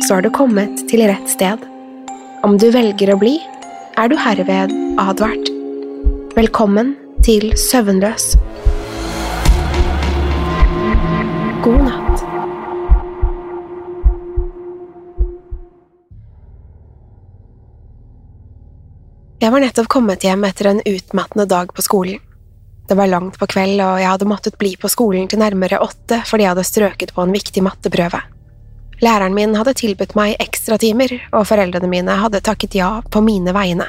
så har du kommet til rett sted. Om du velger å bli, er du herved advart. Velkommen til Søvnløs. God natt. Jeg var nettopp kommet hjem etter en utmattende dag på skolen. Det var langt på kveld, og jeg hadde måttet bli på skolen til nærmere åtte fordi jeg hadde strøket på en viktig matteprøve. Læreren min hadde tilbudt meg ekstratimer, og foreldrene mine hadde takket ja på mine vegne.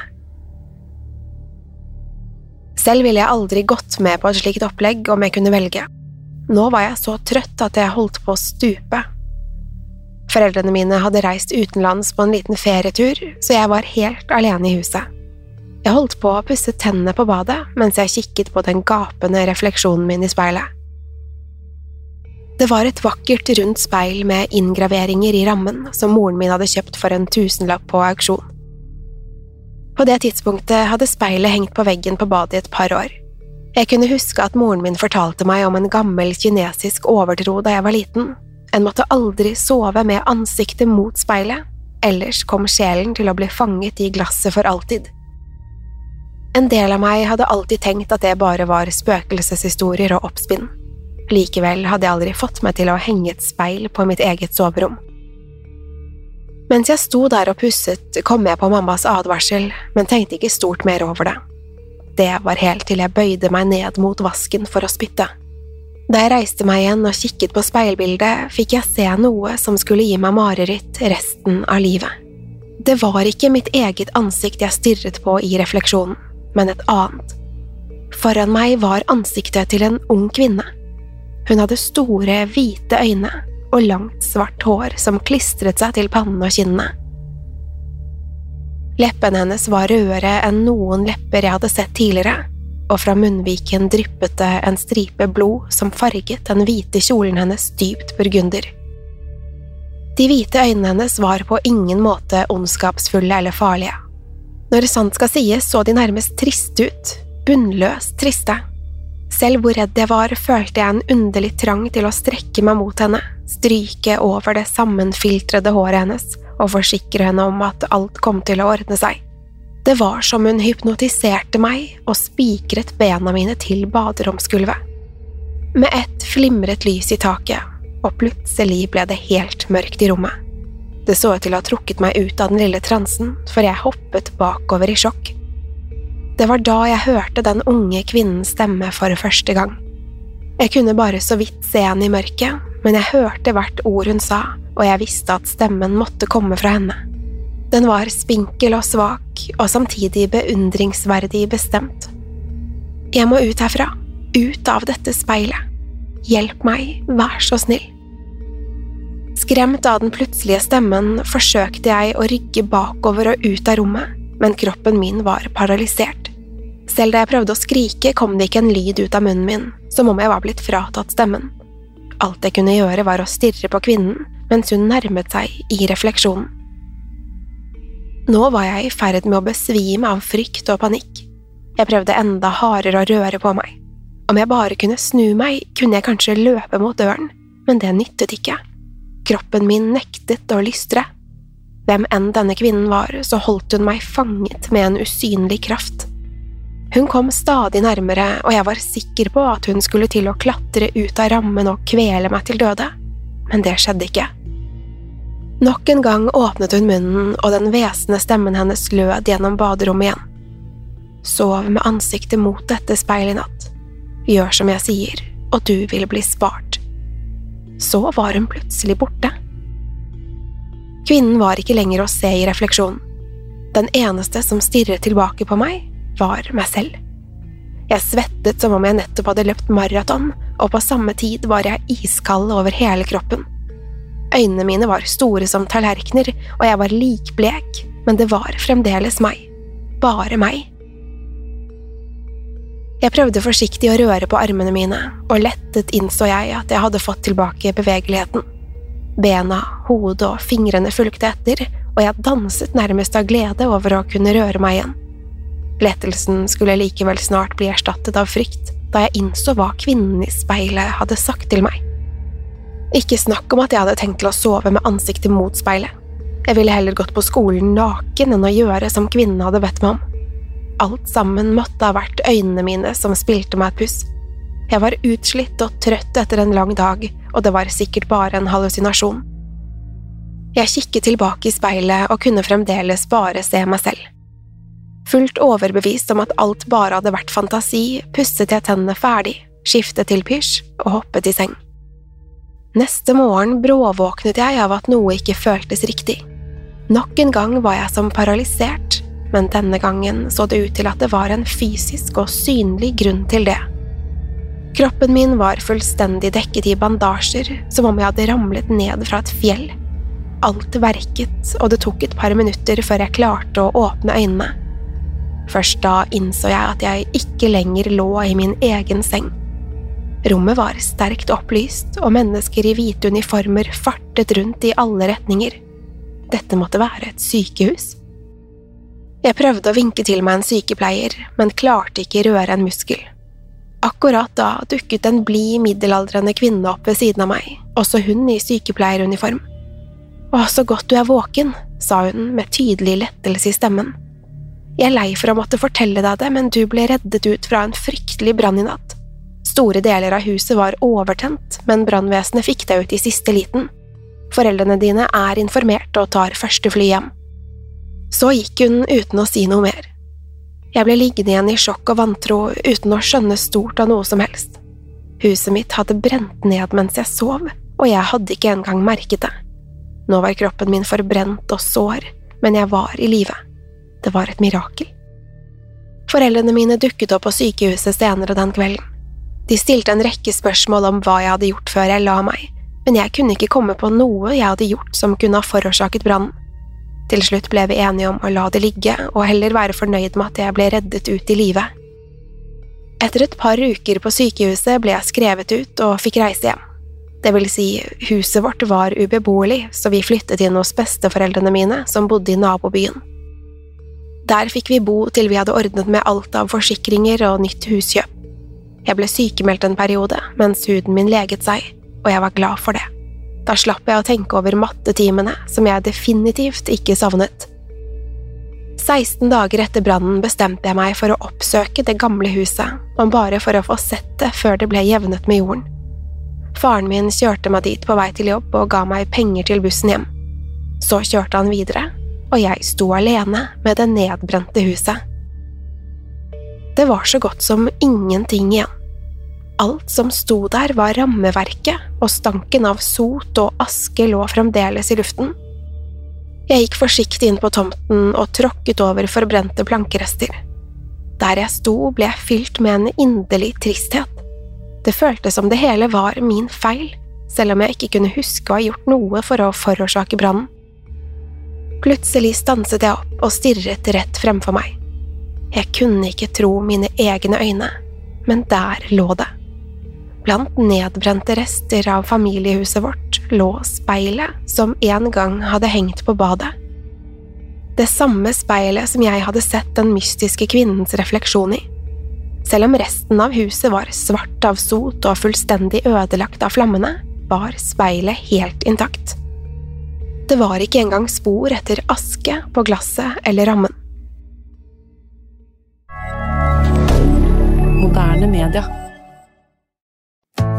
Selv ville jeg aldri gått med på et slikt opplegg om jeg kunne velge. Nå var jeg så trøtt at jeg holdt på å stupe. Foreldrene mine hadde reist utenlands på en liten ferietur, så jeg var helt alene i huset. Jeg holdt på å pusse tennene på badet mens jeg kikket på den gapende refleksjonen min i speilet. Det var et vakkert, rundt speil med inngraveringer i rammen som moren min hadde kjøpt for en tusenlapp på auksjon. På det tidspunktet hadde speilet hengt på veggen på badet i et par år. Jeg kunne huske at moren min fortalte meg om en gammel kinesisk overtro da jeg var liten. En måtte aldri sove med ansiktet mot speilet, ellers kom sjelen til å bli fanget i glasset for alltid. En del av meg hadde alltid tenkt at det bare var spøkelseshistorier og oppspinn. Likevel hadde jeg aldri fått meg til å henge et speil på mitt eget soverom. Mens jeg sto der og pusset, kom jeg på mammas advarsel, men tenkte ikke stort mer over det. Det var helt til jeg bøyde meg ned mot vasken for å spytte. Da jeg reiste meg igjen og kikket på speilbildet, fikk jeg se noe som skulle gi meg mareritt resten av livet. Det var ikke mitt eget ansikt jeg stirret på i refleksjonen, men et annet. Foran meg var ansiktet til en ung kvinne. Hun hadde store, hvite øyne og langt, svart hår som klistret seg til pannen og kinnene. Leppene hennes var rødere enn noen lepper jeg hadde sett tidligere, og fra munnviken dryppet det en stripe blod som farget den hvite kjolen hennes dypt burgunder. De hvite øynene hennes var på ingen måte ondskapsfulle eller farlige. Når sant skal sies, så de nærmest triste ut, bunnløst triste. Selv hvor redd jeg var, følte jeg en underlig trang til å strekke meg mot henne, stryke over det sammenfiltrede håret hennes og forsikre henne om at alt kom til å ordne seg. Det var som hun hypnotiserte meg og spikret bena mine til baderomsgulvet. Med ett flimret lys i taket, og plutselig ble det helt mørkt i rommet. Det så ut til å ha trukket meg ut av den lille transen, for jeg hoppet bakover i sjokk. Det var da jeg hørte den unge kvinnens stemme for første gang. Jeg kunne bare så vidt se henne i mørket, men jeg hørte hvert ord hun sa, og jeg visste at stemmen måtte komme fra henne. Den var spinkel og svak, og samtidig beundringsverdig bestemt. Jeg må ut herfra, ut av dette speilet. Hjelp meg, vær så snill. Skremt av den plutselige stemmen forsøkte jeg å rygge bakover og ut av rommet, men kroppen min var paralysert. Selv da jeg prøvde å skrike, kom det ikke en lyd ut av munnen min, som om jeg var blitt fratatt stemmen. Alt jeg kunne gjøre, var å stirre på kvinnen mens hun nærmet seg i refleksjonen. Nå var jeg i ferd med å besvime av frykt og panikk. Jeg prøvde enda hardere å røre på meg. Om jeg bare kunne snu meg, kunne jeg kanskje løpe mot døren, men det nyttet ikke. Kroppen min nektet å lystre. Hvem enn denne kvinnen var, så holdt hun meg fanget med en usynlig kraft. Hun kom stadig nærmere, og jeg var sikker på at hun skulle til å klatre ut av rammen og kvele meg til døde, men det skjedde ikke. Nok en gang åpnet hun munnen, og den hvesende stemmen hennes lød gjennom baderommet igjen. Sov med ansiktet mot dette speilet i natt. Gjør som jeg sier, og du vil bli spart. Så var hun plutselig borte. Kvinnen var ikke lenger å se i refleksjonen. Den eneste som stirret tilbake på meg, var meg selv. Jeg svettet som om jeg nettopp hadde løpt maraton, og på samme tid var jeg iskald over hele kroppen. Øynene mine var store som tallerkener, og jeg var likblek, men det var fremdeles meg. Bare meg. Jeg prøvde forsiktig å røre på armene mine, og lettet innså jeg at jeg hadde fått tilbake bevegeligheten. Bena, hodet og fingrene fulgte etter, og jeg danset nærmest av glede over å kunne røre meg igjen. Lettelsen skulle likevel snart bli erstattet av frykt, da jeg innså hva kvinnen i speilet hadde sagt til meg. Ikke snakk om at jeg hadde tenkt til å sove med ansiktet mot speilet. Jeg ville heller gått på skolen naken enn å gjøre som kvinnen hadde bedt meg om. Alt sammen måtte ha vært øynene mine som spilte meg et puss. Jeg var utslitt og trøtt etter en lang dag, og det var sikkert bare en hallusinasjon. Jeg kikket tilbake i speilet og kunne fremdeles bare se meg selv. Fullt overbevist om at alt bare hadde vært fantasi, pusset jeg tennene ferdig, skiftet til pysj og hoppet i seng. Neste morgen bråvåknet jeg av at noe ikke føltes riktig. Nok en gang var jeg som paralysert, men denne gangen så det ut til at det var en fysisk og synlig grunn til det. Kroppen min var fullstendig dekket i bandasjer, som om jeg hadde ramlet ned fra et fjell. Alt verket, og det tok et par minutter før jeg klarte å åpne øynene. Først da innså jeg at jeg ikke lenger lå i min egen seng. Rommet var sterkt opplyst, og mennesker i hvite uniformer fartet rundt i alle retninger. Dette måtte være et sykehus. Jeg prøvde å vinke til meg en sykepleier, men klarte ikke røre en muskel. Akkurat da dukket en blid, middelaldrende kvinne opp ved siden av meg, også hun i sykepleieruniform. Å, så godt du er våken, sa hun med tydelig lettelse i stemmen. Jeg er lei for å måtte fortelle deg det, men du ble reddet ut fra en fryktelig brann i natt. Store deler av huset var overtent, men brannvesenet fikk deg ut i siste liten. Foreldrene dine er informert og tar første fly hjem. Så gikk hun uten å si noe mer. Jeg ble liggende igjen i sjokk og vantro uten å skjønne stort av noe som helst. Huset mitt hadde brent ned mens jeg sov, og jeg hadde ikke engang merket det. Nå var kroppen min forbrent og sår, men jeg var i live. Det var et mirakel. Foreldrene mine dukket opp på sykehuset senere den kvelden. De stilte en rekke spørsmål om hva jeg hadde gjort før jeg la meg, men jeg kunne ikke komme på noe jeg hadde gjort som kunne ha forårsaket brannen. Til slutt ble vi enige om å la det ligge og heller være fornøyd med at jeg ble reddet ut i live. Etter et par uker på sykehuset ble jeg skrevet ut og fikk reise hjem. Det vil si, huset vårt var ubeboelig, så vi flyttet inn hos besteforeldrene mine, som bodde i nabobyen. Der fikk vi bo til vi hadde ordnet med alt av forsikringer og nytt huskjøp. Jeg ble sykemeldt en periode mens huden min leget seg, og jeg var glad for det. Da slapp jeg å tenke over mattetimene, som jeg definitivt ikke savnet. 16 dager etter brannen bestemte jeg meg for å oppsøke det gamle huset, om bare for å få sett det før det ble jevnet med jorden. Faren min kjørte meg dit på vei til jobb og ga meg penger til bussen hjem. Så kjørte han videre, og jeg sto alene med det nedbrente huset. Det var så godt som ingenting igjen. Alt som sto der, var rammeverket, og stanken av sot og aske lå fremdeles i luften. Jeg gikk forsiktig inn på tomten og tråkket over forbrente plankerester. Der jeg sto, ble jeg fylt med en inderlig tristhet. Det føltes som det hele var min feil, selv om jeg ikke kunne huske å ha gjort noe for å forårsake brannen. Plutselig stanset jeg opp og stirret rett fremfor meg. Jeg kunne ikke tro mine egne øyne, men der lå det. Blant nedbrente rester av familiehuset vårt lå speilet som en gang hadde hengt på badet. Det samme speilet som jeg hadde sett den mystiske kvinnens refleksjon i. Selv om resten av huset var svart av sot og fullstendig ødelagt av flammene, var speilet helt intakt. Det var ikke engang spor etter aske på glasset eller rammen. Moderne media.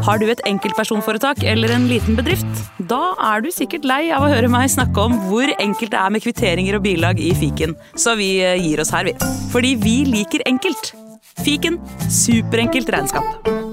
Har du et enkeltpersonforetak eller en liten bedrift? Da er du sikkert lei av å høre meg snakke om hvor enkelt det er med kvitteringer og bilag i fiken, så vi eh, gir oss her, vi. Fordi vi liker enkelt. Fiken superenkelt regnskap.